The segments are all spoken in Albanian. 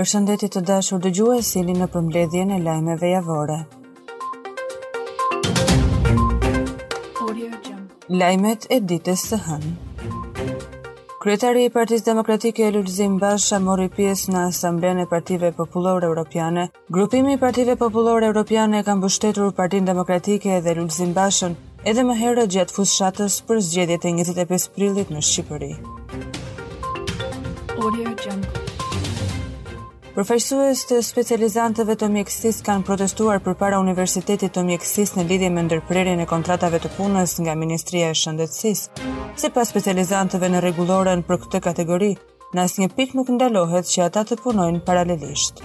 Përshëndetje të dashur dëgjues, jeni në përmbledhjen e lajmeve javore. Lajmet e ditës së hënë. Kryetari i Partisë Demokratike Lulzim Basha mori pjesë në Asamblenë e Partive Popullore Europiane Grupimi i Partive Popullore Europiane e ka mbështetur Partinë Demokratike dhe Lulzim Bashën edhe më herët gjatë fushatës për zgjedhjet e 25 prillit në Shqipëri. Audio Jungle. Përfaqësues të specializantëve të mjekësisë kanë protestuar përpara Universitetit të Mjekësisë në lidhje me ndërprerjen e kontratave të punës nga Ministria e Shëndetësisë. Sipas specializantëve në rregulloren për këtë kategori, Në asnjë pikë nuk ndalohet që ata të punojnë paralelisht.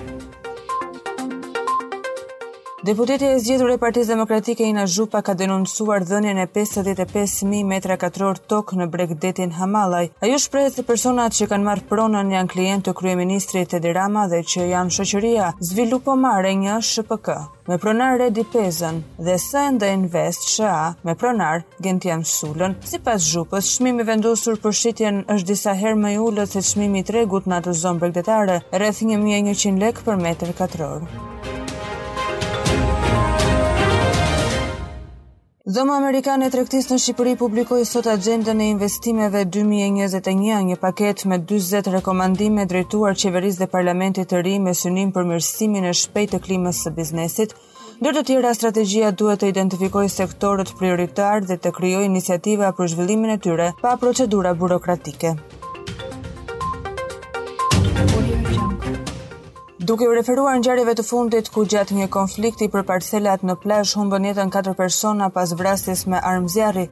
Deputetja e zgjedhur e Partisë Demokratike Ina Zhupa ka denoncuar dhënien e 55000 metra katror tokë në bregdetin Hamallaj. Ajo shprehet se personat që kanë marrë pronën janë klientë të kryeministrit Edi Rama dhe që janë shoqëria Sviluppo Mare një SHPK. me pronar Redi Pezën dhe SND Invest SHA me pronar Gentian Sulën. Sipas Zhupës, çmimi i vendosur për shitjen është disa herë më i ulët se çmimi i tregut në atë zonë bregdetare, rreth 1100 lekë për metër katror. Dhoma Amerikane e Tregtisë në Shqipëri publikoi sot agjendën e investimeve 2021, një paketë me 40 rekomandime drejtuar qeverisë dhe parlamentit të ri me synim përmirësimin e shpejtë të klimës së biznesit. Ndër të tjera, strategjia duhet të identifikojë sektorët prioritarë dhe të krijojë iniciativa për zhvillimin e tyre pa procedura burokratike. Duke u referuar ngjarjeve të fundit ku gjatë një konflikti për parcelat në plazh humbën jetën katër persona pas vrasjes me armë zjarri,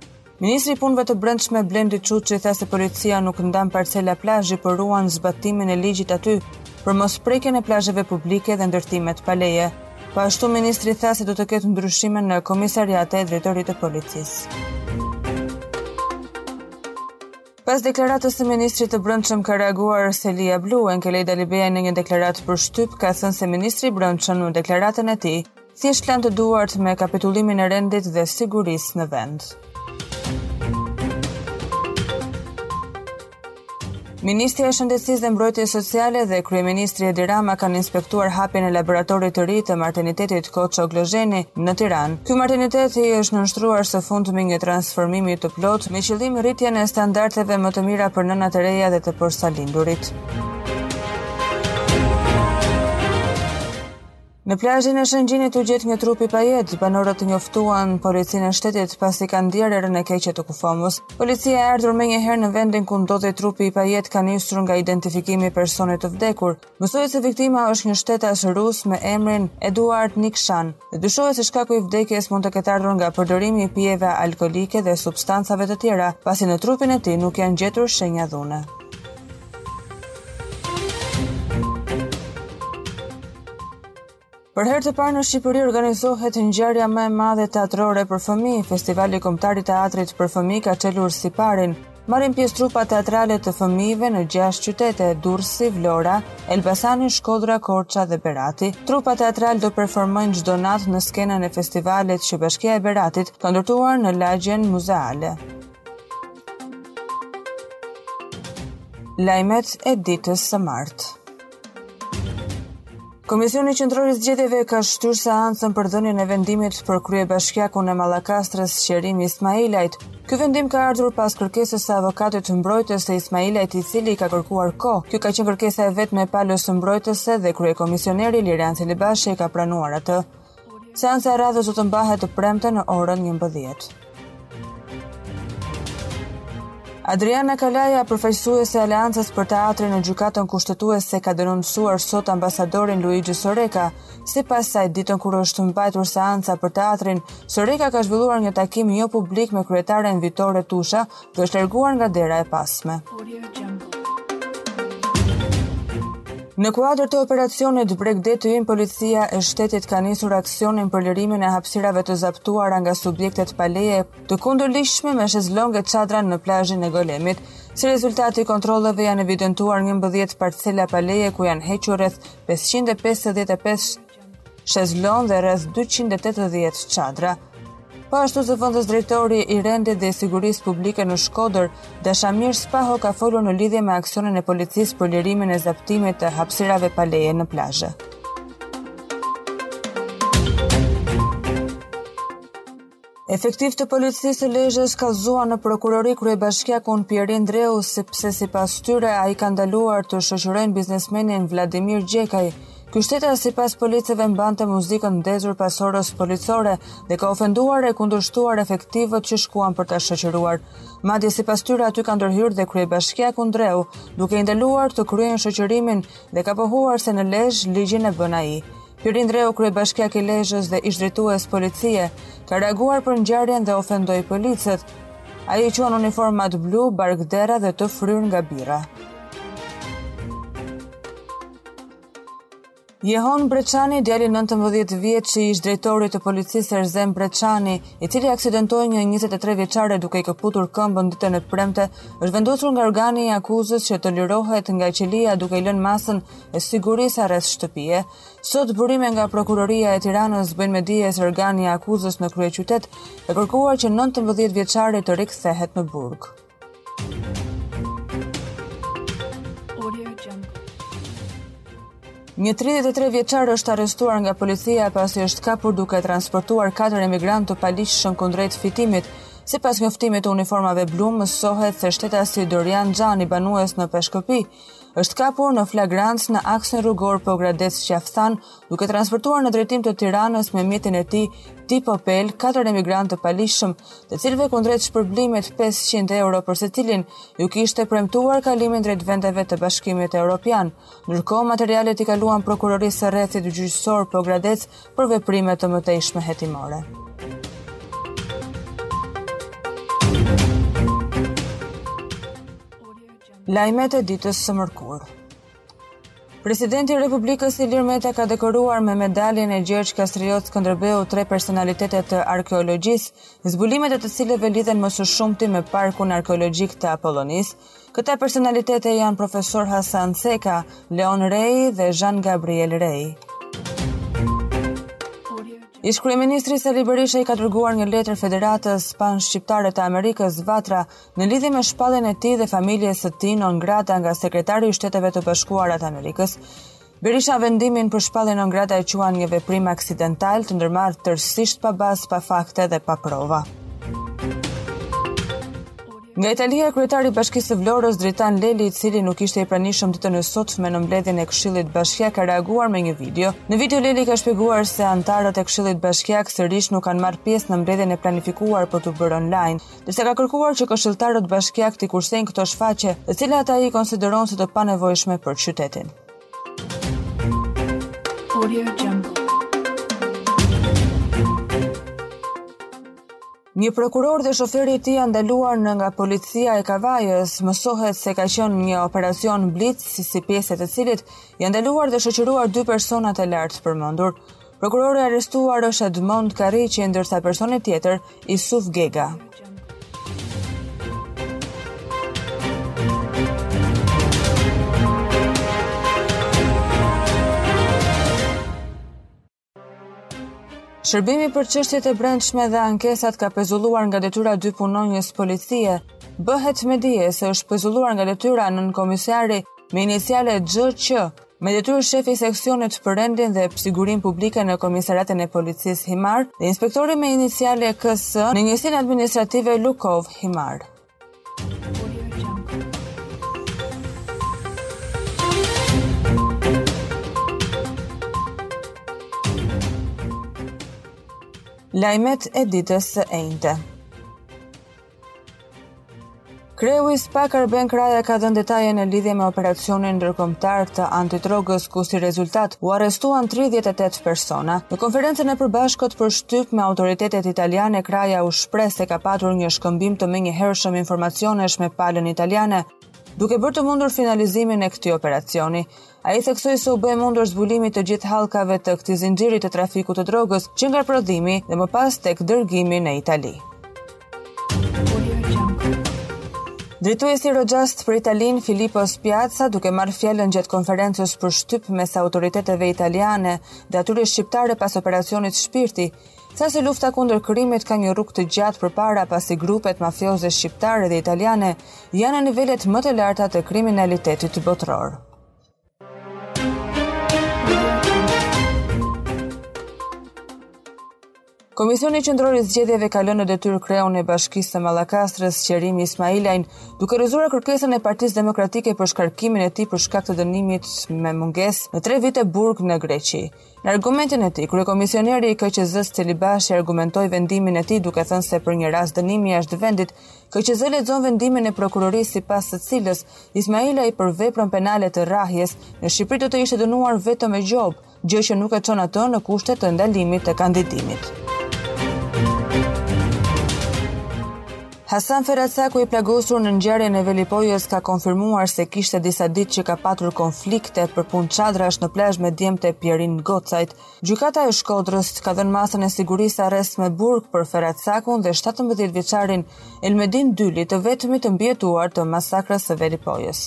ministri i Punëve të Brendshme Blendi Çuçi tha se policia nuk ndan parcela plazhi, por ruan zbatimin e ligjit aty për mosprekjen e plazheve publike dhe ndërtimet pa leje. Po ashtu ministri tha se do të ketë ndryshime në komisariate e drejtori të policisë. Pas deklaratës së ministrit të Brendshëm ka reaguar Selia Blu, Enkelejd Alibeaj në një deklaratë për shtyp ka thënë se ministri i Brendshëm në deklaratën e tij thjesht lante duart me kapitullimin e rendit dhe sigurisë në vend. Ministrja e Shëndetësisë dhe Mbrojtjes Sociale dhe kryeministri Edi Rama kanë inspektuar hapjen e laboratorit të ri të maternitetit Koço Glozheni në Tiranë. Ky maternitet i është nënshtruar së fundmi një transformimi të plotë me qëllim rritjen e standardeve më të mira për nënat e reja dhe të porsalindurit. Në plazhin e Shëngjinit u gjet një trup i pajetë. Banorët njoftuan policinë e shtetit pasi kanë ndjerë erën e keqe të kufomës. Policia e ardhur menjëherë në vendin ku ndodhej trupi i pajetë ka nisur nga identifikimi i personit të vdekur. Mësohet se viktima është një shtetas rus me emrin Eduard Nikshan. Dyshohet se shkaku i vdekjes mund të ketë ardhur nga përdorimi i pijeve alkoolike dhe substancave të tjera, pasi në trupin e tij nuk janë gjetur shenja dhune. Për herë të parë në Shqipëri organizohet ngjarja më e madhe teatrore për fëmijë, Festivali Kombëtar i Teatrit për Fëmijë ka çelur siparin. Marrin pjesë trupa teatrale të fëmijëve në 6 qytete, Durrësi, Vlora, Elbasani, Shkodra, Korça dhe Berati. Trupa teatrale do performojnë çdo natë në skenën e festivalit që Bashkia e Beratit ka ndërtuar në lagjen muzeale. Lajmet e ditës së martë. Komisioni Qendror i Zgjedhjeve ka shtyrë seancën për dhënien e vendimit për kryebashkiakun e Mallakastrës, Qerim Ismailaj. Ky vendim ka ardhur pas kërkesës së avokatit mbrojtës të Ismailajt, i cili ka kërkuar kohë. Kjo ka qenë kërkesa e vetme e palës mbrojtëse dhe kryekomisioneri Ilirjan Celibashi e ka pranuar atë. Seanca e radhës do të mbahet të premten në orën 11. Adriana Kalaja, përfaqësuese e Aleancës për Teatrin në Gjykatën Kushtetuese, ka denoncuar sot ambasadorin Luigi Soreka. Sipas saj, ditën kur është mbajtur seanca për teatrin, Soreka ka zhvilluar një takim jo publik me kryetaren Vitore Tusha, që është larguar nga dera e pasme. Në kuadër të operacionit Bregdeti im policia e shtetit ka nisur aksionin për lirimin e hapësirave të zaptuara nga subjektet pa leje të kundërligjshme me shezlonge çadra në plazhin e Golemit. Si rezultat i kontrolleve janë evidentuar 11 parcela pa leje ku janë hequr rreth 555 Shezlonge dhe rreth 280 çadra. Po ashtu zëvendës drejtori i rendit dhe sigurisë publike në Shkodër, Dashamir Spaho ka folur në lidhje me aksionin e policisë për lirimin e zaptimit të hapësirave pa leje në plazhe. Efektivë të policisë së Lezhës kallëzuan në prokurori kryebashkiakun Pjerin Ndreu sepse sipas tyre ai ka ndaluar të shoqërojnë biznesmenin Vladimir Gjekaj. Ky shtetas sipas policëve mbante muzikën ndezur pas orës policore dhe ka ofenduar e kundërshtuar efektivët që shkuan për ta shoqëruar. Madje sipas tyre aty ka ndërhyrë dhe kryebashkiaku Ndreu, duke i ndaluar të kryejnë shoqërimin dhe ka pohuar se në Lezhë ligjin e bën ai. Pjerin Ndreu, kryebashkiak i Lezhës dhe ish-drejtues policie, ka reaguar për ngjarjen dhe ofendoi policët. Ai i quan uniformat blu, barkdera dhe të fryrë nga birra. Jehon Breçani, djali 19 vjeç i ish-drejtorit të policisë Erzen Breçani, i cili aksidentoi një 23 vjeçare duke i këputur këmbën ditën e premte, është vendosur nga organi i akuzës që të lirohet nga qelia duke i lënë masën e sigurisë arrest shtëpie. Sot burime nga prokuroria e Tiranës bëjnë me dije se organi i akuzës në kryeqytet ka kërkuar që 19 vjeçari të rikthehet në burg. Një 33 vjeçar është arrestuar nga policia pasi është kapur duke transportuar katër emigrantë të paligjshëm kundrejt fitimit. Sipas njoftimit të uniformave blu, mësohet se shtetasi Dorian Xhani banues në Peshkopi, është kapur në flagrancë në aksin rrugor Pogradec Qafë Thanë, duke transportuar në drejtim të Tiranës me mjetin e tij tip Opel katër emigrantë të paligjshëm, të cilëve kundrejt shpërblimit 500 euro për secilin iu kishte premtuar kalimin drejt vendeve të Bashkimit Evropian. Ndërkohë materialet i kaluan prokurorisë së rrethit gjyqësor Pogradec për veprime të mëtejshme hetimore. Lajmet e ditës së mërkurë. Presidenti i Republikës Ilir Meta ka dekoruar me medaljen e Gjergj Kastriot Skënderbeu tre personalitete të arkeologjisë, zbulimet e të cilëve lidhen më së shumti me Parkun Arkeologjik të Apollonisë. Këta personalitete janë profesor Hasan Ceka, Leon Rei dhe Jean Gabriel Rei. Ish kryeministri Sali Berisha i ka dërguar një letër Federatës Panshqiptare të Amerikës Vatra Në lidhje me shpalljen e tij dhe familjes së tij non grata nga Sekretari i Shteteve të Bashkuara të Amerikës, Berisha vendimin për shpalljen non grata e quan një veprim aksidental të ndërmarrë tërësisht pa bazë, pa fakte dhe pa prova. Nga Italia, kryetari i Bashkisë së Vlorës, Dritan Leli, i cili nuk ishte i pranishëm ditën e sotme në mbledhjen e Këshillit Bashkiak, ka reaguar me një video. Në video Leli ka shpjeguar se anëtarët e Këshillit Bashkiak sërish nuk kanë marrë pjesë në mbledhjen e planifikuar për t'u bërë online. Ndërsa ka kërkuar që këshilltarët bashkiakë t'i kursejnë këto shfaqje, të cilat ai i konsideron si të panevojshme për qytetin. Audio Jungle. Një prokuror dhe shoferi i tij janë ndaluar nga policia e Kavajës. Mësohet se ka qenë një operacion blitz si pjesë e të cilit janë ndaluar dhe shoqëruar dy personat e lartpërmendur. Prokurori i arrestuar është Edmond Kariqi, ndërsa personi tjetër Isuf Gega. Shërbimi për çështjet e brendshme dhe ankesat ka pezulluar nga detyra dy punonjës policie. Bëhet me dije se është pezulluar nga detyra nënkomisari me iniciale GQ, Me detyrë shefi i seksionit për rendin dhe sigurinë publike në komisariatin e policisë Himarë dhe inspektori me iniciale KS në njësinë administrative Lukovë Himarë. Lajmet e ditës së enjte. Kreu i SPAK Arben Kraja ka dhënë detaje në lidhje me operacionin ndërkombëtar të antidrogës, ku si rezultat u arrestuan 38 persona. Në konferencën e përbashkët për shtyp me autoritetet italiane, Kraja u shpreh se ka patur një shkëmbim të menjëhershëm informacionesh me palën italiane, duke bërë të mundur finalizimin e këtij operacioni. Ai theksoi se u bë e mundur zbulimi i të gjithë hallkave të këtij zinxhiri të trafikut të drogës, që nga prodhimi dhe më pas tek dërgimi në Itali. Drejtuesi i Eurojust për Italinë, Filippo Spiezia, duke marrë fjalën gjatë konferencës për shtyp mes autoriteteve italiane dhe atyre shqiptare pas operacionit Shpirti, tha se lufta kundër krimit ka një rrugë të gjatë përpara pasi grupet mafioze shqiptare dhe italiane janë në nivelet më të larta të kriminalitetit botëror. Komisioni Qendror i Zgjedhjeve ka lënë në detyrë kreun e Bashkisë së Mallakastrës, Qerim Ismailajn, duke rrëzuar kërkesën e Partisë Demokratike për shkarkimin e tij për shkak të dënimit me mungesë në 3 vite burg në Greqi. Në argumentin e tij, kryekomisioneri i KQZ-së Celibashi argumentoi vendimin e tij duke thënë se për një rast dënimi jashtë vendit, KQZ lexon vendimin e prokurorisë sipas së cilës Ismailaj për veprën penale të rrahjes në Shqipëri do të ishte dënuar vetëm me gjobë, gjë që nuk e çon atë në kushtet e ndalimit të kandidimit. Hasan Ferracaku i plagosur në ngjarjen e Velipojës ka konfirmuar se kishte disa ditë që ka patur konflikte për punë çadrash në plazh me djemtë e Pjerin Xhuvanit. Gjykata e Shkodrës ka dhënë masën e sigurisë arrest me burg për Ferracakun dhe 17 vjeçarin Elmedin Dyli, të vetmit të mbijetuar të masakrës së Velipojës.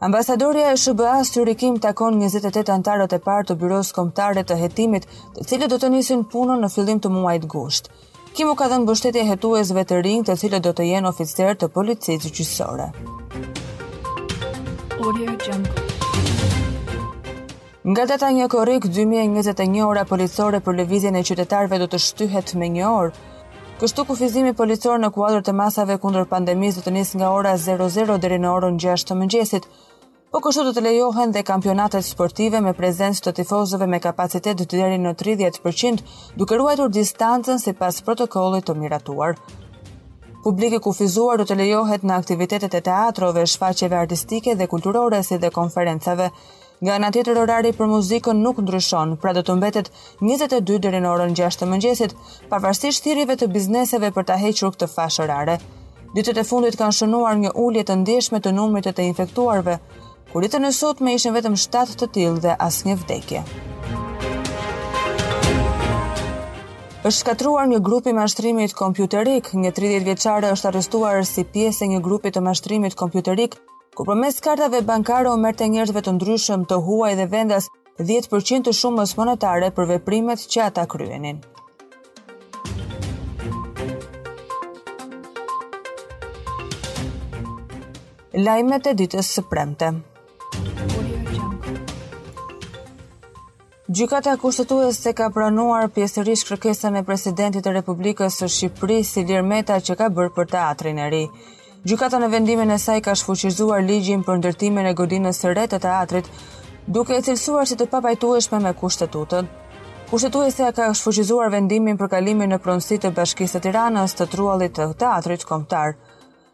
Ambasadorja e SHBA-së Yuri Kim takon 28 anëtarët e parë të Byrosë Kombëtare të Hetimit, të cilët do të nisin punën në fillim të muajit gusht. Kim u ka dhënë mbështetje hetuesve të rinj, të cilët do të jenë oficerë të policisë gjyqësore. Audio Jungle. Nga data një korrik 2021 ora policore për lëvizjen e qytetarëve do të shtyhet me një orë. Kështu kufizimi policor në kuadër të masave kundër pandemisë do të nisë nga ora 00 deri në orën 6 të mëngjesit. Po kështu do të lejohen dhe kampionatet sportive me prezencë të tifozëve me kapacitet deri në 30%, duke ruajtur distancën sipas protokollit të miratuar. Publik i kufizuar do të lejohet në aktivitetet e teatrove, shfaqjeve artistike dhe kulturore si dhe konferencave. Nga ana tjetër orari për muzikën nuk ndryshon, pra do të mbetet 22 deri në orën 6 të mëngjesit, pavarësisht thirrjeve të bizneseve për ta hequr këtë fashë orare. Ditët e fundit kanë shënuar një ulje të ndjeshme të numrit të të infektuarve, ku ditën e sotme ishin vetëm 7 të tillë dhe asnjë vdekje. Është shkatërruar një grup i mashtrimit kompjuterik, një 30 vjeçare është arrestuar si pjesë e një grupi të mashtrimit kompjuterik Ku përmes kartave bankare u merrte njerëzve të ndryshëm, të huaj dhe vendas 10% të shumës monetare për veprimet që ata kryenin. Lajmet e ditës së premte. Gjykata Kushtetuese ka pranuar pjesërisht kërkesën e Presidentit të Republikës së Shqipërisë, Ilir Meta, që ka bërë për Teatrin e Ri. Gjykata në vendimin e saj ka shfuqizuar ligjin për ndërtimin e godinës së re të teatrit, duke e cilësuar si të papajtueshme me Kushtetutën. Kushtetuesja ka shfuqizuar vendimin për kalimin në pronësi të Bashkisë së Tiranës të truallit të Teatrit Kombëtar.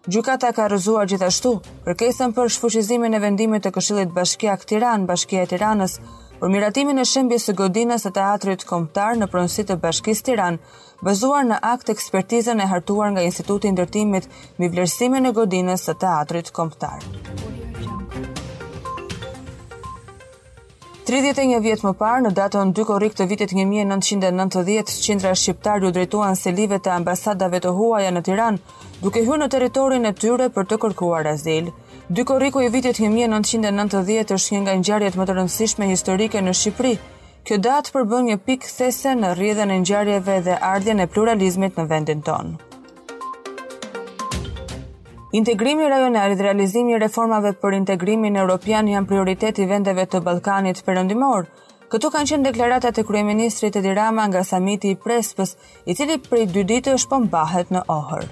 Gjykata ka rrëzuar gjithashtu kërkesën për shfuqizimin e vendimit të Këshillit Bashkiak Tiranë, Bashkia e Tiranës, për miratimin e shembjes së godinës së Teatrit Kombëtar në pronësi të Bashkisë Tiranë, bazuar në akt ekspertizën e hartuar nga Instituti i Ndërtimit mbi vlerësimin e godinës së Teatrit Kombëtar. Tridhjetë e një vjet më parë, në datën dy korrik të vitit një mijë e nëntëqind e nëntëdhjetë, qindra shqiptarë iu drejtuan selive të ambasadave të huaja në Tiranë, duke hyrë në territorin e tyre për të kërkuar azil. Dy korriku i vitit një mijë e nëntëqind e nëntëdhjetë është një nga ngjarjet më të rëndësishme historike në Shqipëri. Kjo datë përbën një pikë kthese në rrjedhën e ngjarjeve dhe ardhjen e pluralizmit në vendin tonë. Integrimi rajonal dhe realizimi i reformave për integrimin europian janë prioritet i vendeve të Ballkanit Perëndimor. Këto kanë qenë deklaratat e kryeministrit Edi Rama nga samiti i Prespës, i cili prej dy ditësh po mbahet në Ohër.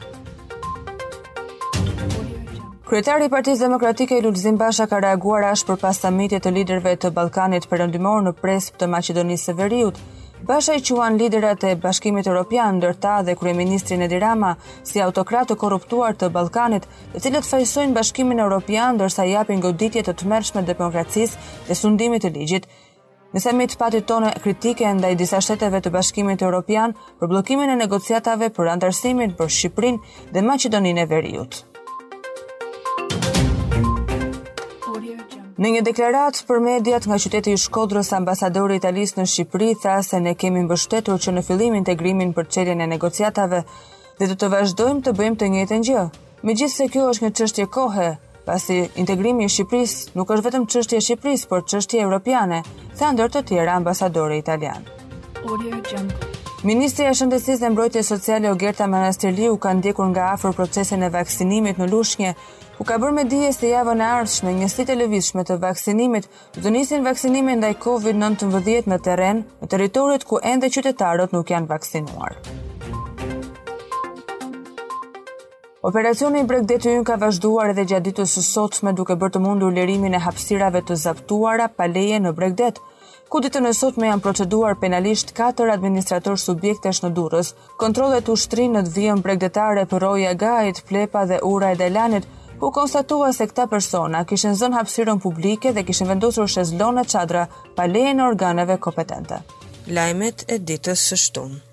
Kryetari i Partisë Demokratike Lulzim Basha ka reaguar ashpër pas samitit të liderëve të Ballkanit Perëndimor në Prespë të Maqedonisë së Veriut. Basha i quan liderat e Bashkimit Europian, ndër ta dhe kryeministrin Edi Rama, si autokratë të korruptuar të Ballkanit, të cilët fajësojnë Bashkimin Europian ndërsa japin goditje të tmerrshme demokracisë dhe sundimit të ligjit. Në samit pati tone kritike ndaj disa shteteve të Bashkimit Europian për bllokimin e negociatave për anëtarësimin për Shqipërinë dhe Maqedoninë e Veriut. Në një deklaratë për mediat nga qyteti i Shkodrës, ambasadori i Italisë në Shqipëri tha se ne kemi mbështetur që në fillim integrimin për çeljen e negociatave dhe do të vazhdojmë të bëjmë të njëjtën gjë. Megjithëse kjo është një çështje kohe, Pasi integrimi i Shqipërisë nuk është vetëm çështje e Shqipërisë, por çështje europiane, tha ndër të tjera ambasadori italian. Ministrja e Shëndetësisë dhe Mbrojtjes Sociale Ogerta Manastirliu ka ndjekur nga afër procesin e vaksinimit në Lushnje, ku ka bërë me dije se javën e ardhshme njësitë e lëvizshme të vaksinimit do nisin vaksinimin ndaj COVID-19 në terren, në territoret ku ende qytetarët nuk janë vaksinuar. Operacioni Bregdeti ynë ka vazhduar edhe gjatë ditës së sotme duke bërë të mundur lirimin e hapësirave të zaptuara pa leje në bregdet, ku ditën e sotme janë proceduar penalisht katër administratorë subjektesh në Durrës. Kontrollet u shtrinë në vijën bregdetare Përroi i Agait, Plepa dhe Ura e Dajlanit, u konstatua se këta persona kishin zënë hapësirën publike dhe kishin vendosur shezlone e çadra pa lejen e organeve kompetente. Lajmet e ditës së shtunë.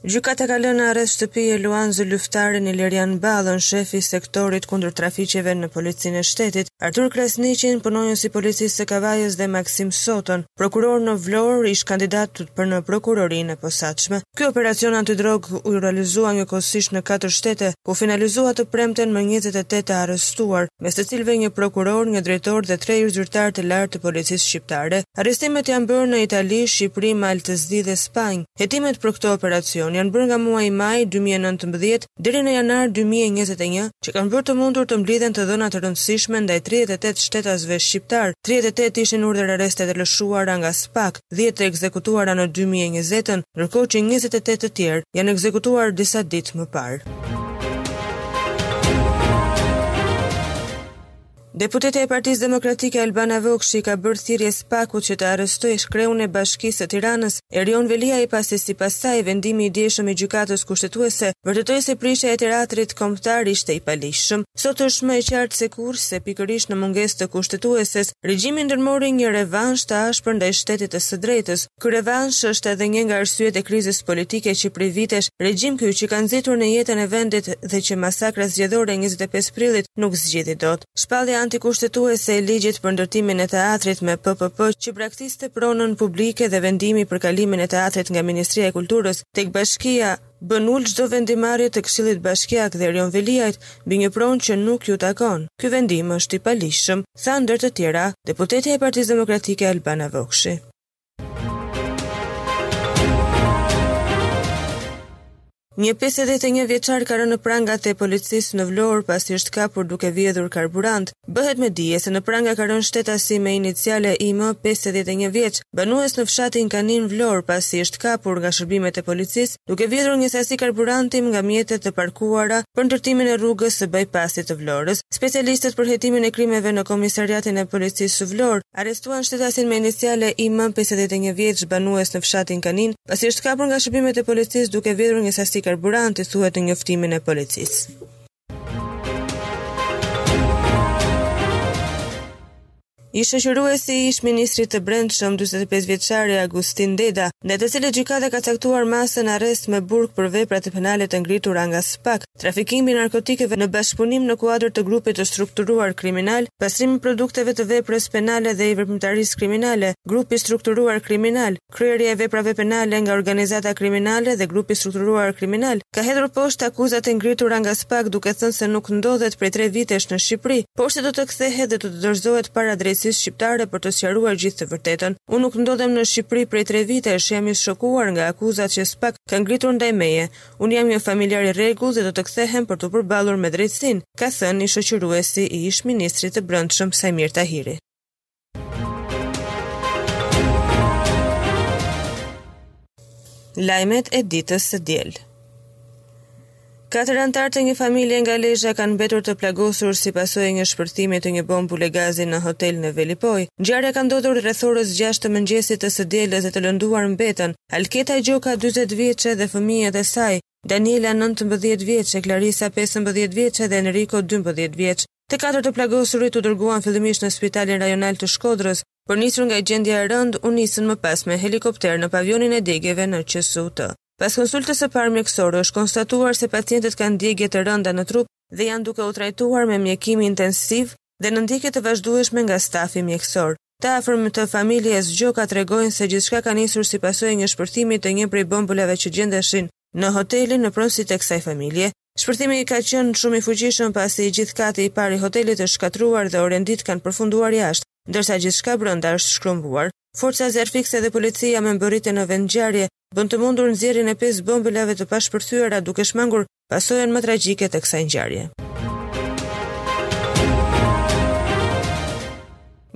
Gjykata ka lënë në arrest shtëpie Luan Zylyftarin, Ilirjan Ballën, shef i Sektorit kundër trafiqeve në Policinë e Shtetit, Artur Krasniqin, punonjës i Policisë së Kavajës dhe Maksim Sotën, prokuror në Vlorë, ish-kandidat për në Prokurorinë e Posaçme. Ky operacion antidrogë u realizua njëkohësisht në katër shtete, u finalizua të premten me njëzet e tetë të arrestuar, mes të cilëve një prokuror, një drejtor dhe tre ish-zyrtarë të lartë të Policisë shqiptare. Arrestimet janë bërë në Itali, Shqipëri, Mal të Zi dhe Spanjë. Hetimet për këtë operacion janë bërë nga muaji maj dy mijë e nëntëmbëdhjetë deri në janar dy mijë e njëzet e një, që kanë bërë të mundur të mblidhen të dhëna të rëndësishme ndaj tridhjetë e tetë shtetasve shqiptarë, tridhjetë e tetë ishin urdhër-arreste të lëshuara nga SPAK, dhjetë të ekzekutuara në dy mijë e njëzetën, ndërkohë që njëzet e tetë të tjerë janë ekzekutuar disa ditë më parë. Deputetja e Partisë Demokratike Albana Vokshi ka bërë thirrje SPAK-ut që të arrestojë kreun e Bashkisë së Tiranës, Erion Veliaj pasi sipas saj vendimi i djeshëm i Gjykatës Kushtetuese vërtetoi se prishja e Teatrit Kombëtar ishte i paligjshëm. Sot është më e qartë se kurrë se pikërisht në mungesë të Kushtetueses, regjimi ndërmori një revansh të ashpër ndaj shtetit të së drejtës, Ky revansh është edhe një nga arsyet e krizës politike që prej vitesh regjimi ky që ka nxitur në jetën e vendit dhe që masakra zgjedhore e njëzet e pesë prillit nuk zgjidhi dot. Shpallja antikushtetuese e ligjit për ndërtimin e teatrit me PPP që braktiste pronën publike dhe vendimi për kalimin e teatrit nga Ministria e Kulturës tek Bashkia bën nul çdo vendimmarrje të Këshillit Bashkiak dhe Erion Veliajt mbi një pronë që nuk u takon. Ky vendim është i paligjshëm, tha ndër të tjera deputetja e Partisë Demokratike Albana Vokshi. Një 51 vjeçar ka rënë në prangat e policisë në Vlorë pasi është kapur duke vjedhur karburant. Bëhet me dije se në pranga ka rënë shtetasi me iniciale IM 51 vjeç, banues në fshatin Kaninë Vlorë pasi është kapur nga shërbimet e policisë duke vjedhur një sasi karburanti nga mjetet e parkuara për ndërtimin e rrugës së bypass-it të Vlorës. Specialistët për hetimin e krimeve në Komisariatin e Policisë së Vlorë arrestuan shtetasin me iniciale IM. pesëdhjetë e një vjeç, banues në fshatin Kaninë, pasi është kapur nga shërbimet e policisë duke vjedhur një sasi karburanti, thuhet në njoftimin e policisë. Ish shoqëruesi i ish ministrit të Brendshëm 45 vjeçari Agustin Deda, ndaj të cilit gjykata ka caktuar masën arrest me burg për veprat e penale të ngritura nga SPAK, trafikimi i narkotikeve në bashkëpunim në kuadër të grupit të strukturuar kriminal, pastrimi i produkteve të veprës penale dhe i veprimtarisë kriminale, grupi i strukturuar kriminal, Kryerja e veprave penale nga organizata kriminale dhe grupi i strukturuar kriminal ka hedhur poshtë akuzat e ngritura nga spak duke thënë se nuk ndodhet prej tre vitesh në Shqipëri, por se do të kthehet dhe do të dorëzohet para drejtësisë shqiptare për të sqaruar gjithë të vërtetën. Unë nuk ndodhem në Shqipëri prej tre vitesh, jam i shokuar nga akuzat që spak ka ngritur ndaj meje. Unë jam një familjar i rregullt dhe do të kthehem për t'u përballur me drejtësinë, ka thënë ish-shoqëruesi i ish-ministrit të Brendshëm, Saimir Tahiri. Lajmet e ditës së diel. Katër anëtarë të një familje nga Lezha kanë mbetur të plagosur si pasojë e një shpërthimi të një bombole gazi në hotel në Velipojë. Ngjarja ka ndodhur rreth orës 6 të mëngjesit të së dielës dhe të lënduar mbetën Alketa Gjoka 40 vjeçe dhe fëmijët e saj, Daniela 19 vjeçe, Klarisa 15 vjeçe dhe Enriko 12 vjeç. Të katër të plagosurit u dërguan fillimisht në Spitalin Rajonal të Shkodrës, por nisur nga gjendja e rëndë, u nisën më pas me helikopter në pavionin e djegieve në QSUT. Pas konsultës së parë mjekësore është konstatuar se pacientët kanë djegie të rënda në trup dhe janë duke u trajtuar me mjekim intensiv dhe në ndjekje të vazhdueshme nga stafi mjekësor. Të afërm të familjes Gjoka tregojnë se gjithçka ka nisur si pasojë e një shpërthimi të një prej bombolave që gjendeshin në hotelin në pronësi të kësaj familje. Shpërthimi ka qenë shumë i fuqishëm pasi gjithë kati i parë i hotelit është shkatërruar dhe orenditë kanë përfunduar jashtë, ndërsa gjithçka brenda është shkrumbuar. Forcat zjarrfikëse dhe policia me mbërritjen në vendngjarje bënë të mundur nxjerrjen e pesë bombolave të pashpërthyera duke shmangur pasojën më tragjike të kësaj ngjarje.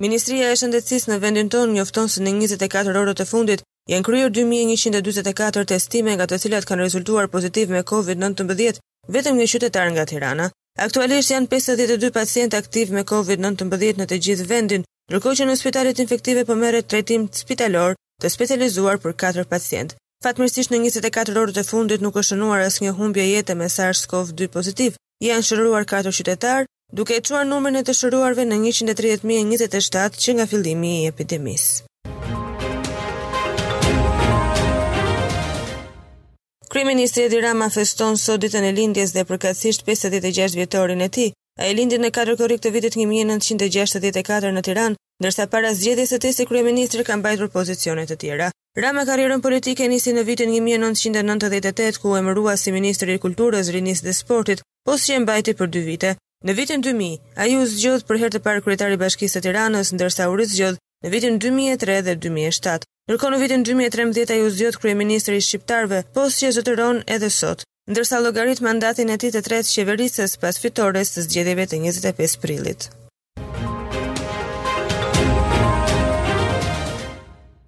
Ministria e Shëndetësisë në vendin tonë njofton se në njëzet e katër orët e fundit Janë kryer dy mijë e njëqind e dyzet e katër testime nga të cilat kanë rezultuar pozitiv me Covid nëntëmbëdhjetë vetëm një qytetar nga Tirana. Aktualisht janë pesëdhjetë e dy pacientë aktivë me Covid nëntëmbëdhjetë në të gjithë vendin, ndërkohë që në spitalet infektive po merret trajtim spitalor të specializuar për katër pacientë. Fatmirësisht në njëzet e katër orët e fundit nuk është shënuar asnjë humbje jete me SARS-CoV-dy pozitiv. Janë shëruar katër qytetarë, duke e çuar numrin e të shëruarve në njëqind e tridhjetë mijë e njëzet e shtatë që nga fillimi i epidemisë. Kryeministri Edi Rama feston sot ditën e lindjes dhe përkatësisht 56 vjetorin e tij. Ai lindi në 4 korrik të vitit 1964 në Tiranë, ndërsa para zgjedhjes së tij si kryeministër ka mbajtur pozicione të tjera. Rama karrierën politike nisi në vitin një mijë e nëntëqind e nëntëdhjetë e tetë, ku u emërua si ministri i Kulturës, Rinisë dhe Sportit, post që e mbajti për dy vite. Në vitin dy mijë, ai u zgjodh për herë të parë kryetari i Bashkisë së Tiranës, ndërsa u rizgjodh në vitin dy mijë e tre dhe dy mijë e shtatë. Ndërkohë në vitin dy mijë e trembëdhjetë ai u zgjodh kryeministri i shqiptarëve, post që e zotëron edhe sot, ndërsa llogarit mandatin e tij të tretë qeverisës pas fitores të zgjedhjeve të njëzet e pesë prillit.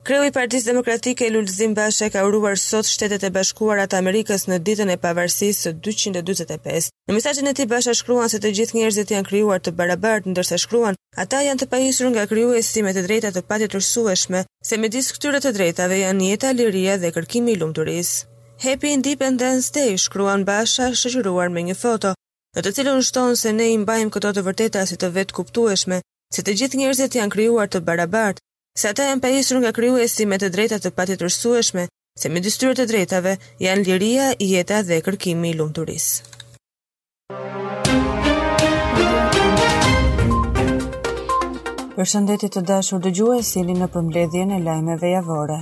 Kreu i Partisë Demokratike Lulzim Basha ka uruar sot Shtetet e Bashkuara të Amerikës në ditën e pavarësisë së 245. Në mesazhin e tij Basha shkruan se të gjithë njerëzit janë krijuar të barabartë, ndërsa shkruan, ata janë të pajisur nga krijuesi me të drejta të patjetërsueshme, se midis këtyre të drejtave janë jeta, liria dhe kërkimi i lumturisë. Happy Independence Day, shkruan Basha, shoqëruar me një foto. në të cilën shton se ne i mbajmë këto të vërteta si të vetëkuptueshme, se të gjithë njerëzit janë krijuar të barabartë, se ata janë pajisur nga krijuesi me të drejta të patjetërsueshme, se midis tyre të drejtave janë liria, jeta dhe kërkimi i lumturisë. Përshëndetje të dashur dëgjues, jeni në përmbledhjen e lajmeve javore.